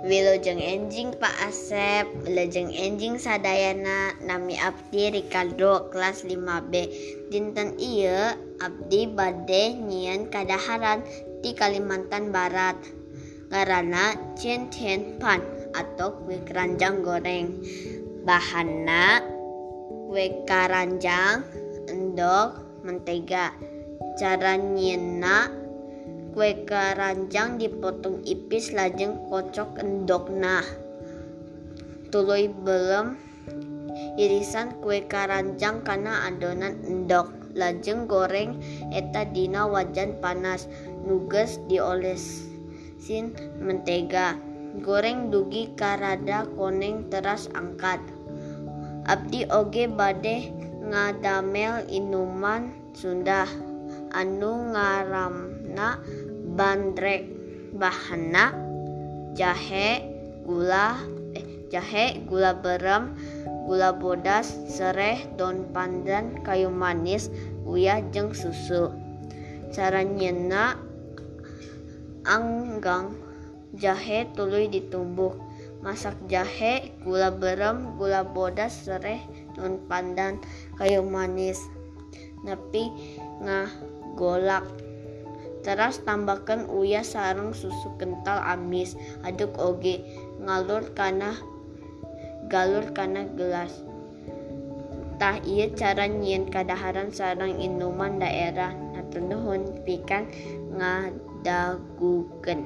Wilujeng enjing Pak Asep, wilujeng enjing sadayana nami Abdi Ricardo kelas 5B. Dinten iya Abdi bade nyian kadaharan di Kalimantan Barat. Karena Cien Tien Pan atau kue keranjang goreng. Bahanna kue keranjang, endok, mentega. Cara nyienna kue karanjang dipotong ipis lajeng kocok endokna tuluy belum irisan kue karanjang karena adonan endok. Lajeng goreng eta dina wajan panas nuges diolesin mentega. Goreng dugi karada koneng teras angkat. Abdi oge bade ngadamel inuman Sunda. Anu ngaramna bandrek bahana jahe gula eh jahe gula berem gula bodas sereh daun pandan kayu manis uyah jeng susu. Cara nyena anggang jahe tuluy ditumbuk masak jahe gula berem gula bodas sereh daun pandan kayu manis. Nepi ngah golak teras tambahkan uyah sarang susu kental amis. Aduk oge. Ngalur kana galur kana gelas. Tah iya cara nyian kadaharan sarang inuman daerah. Natunuhun pikan ngadaguken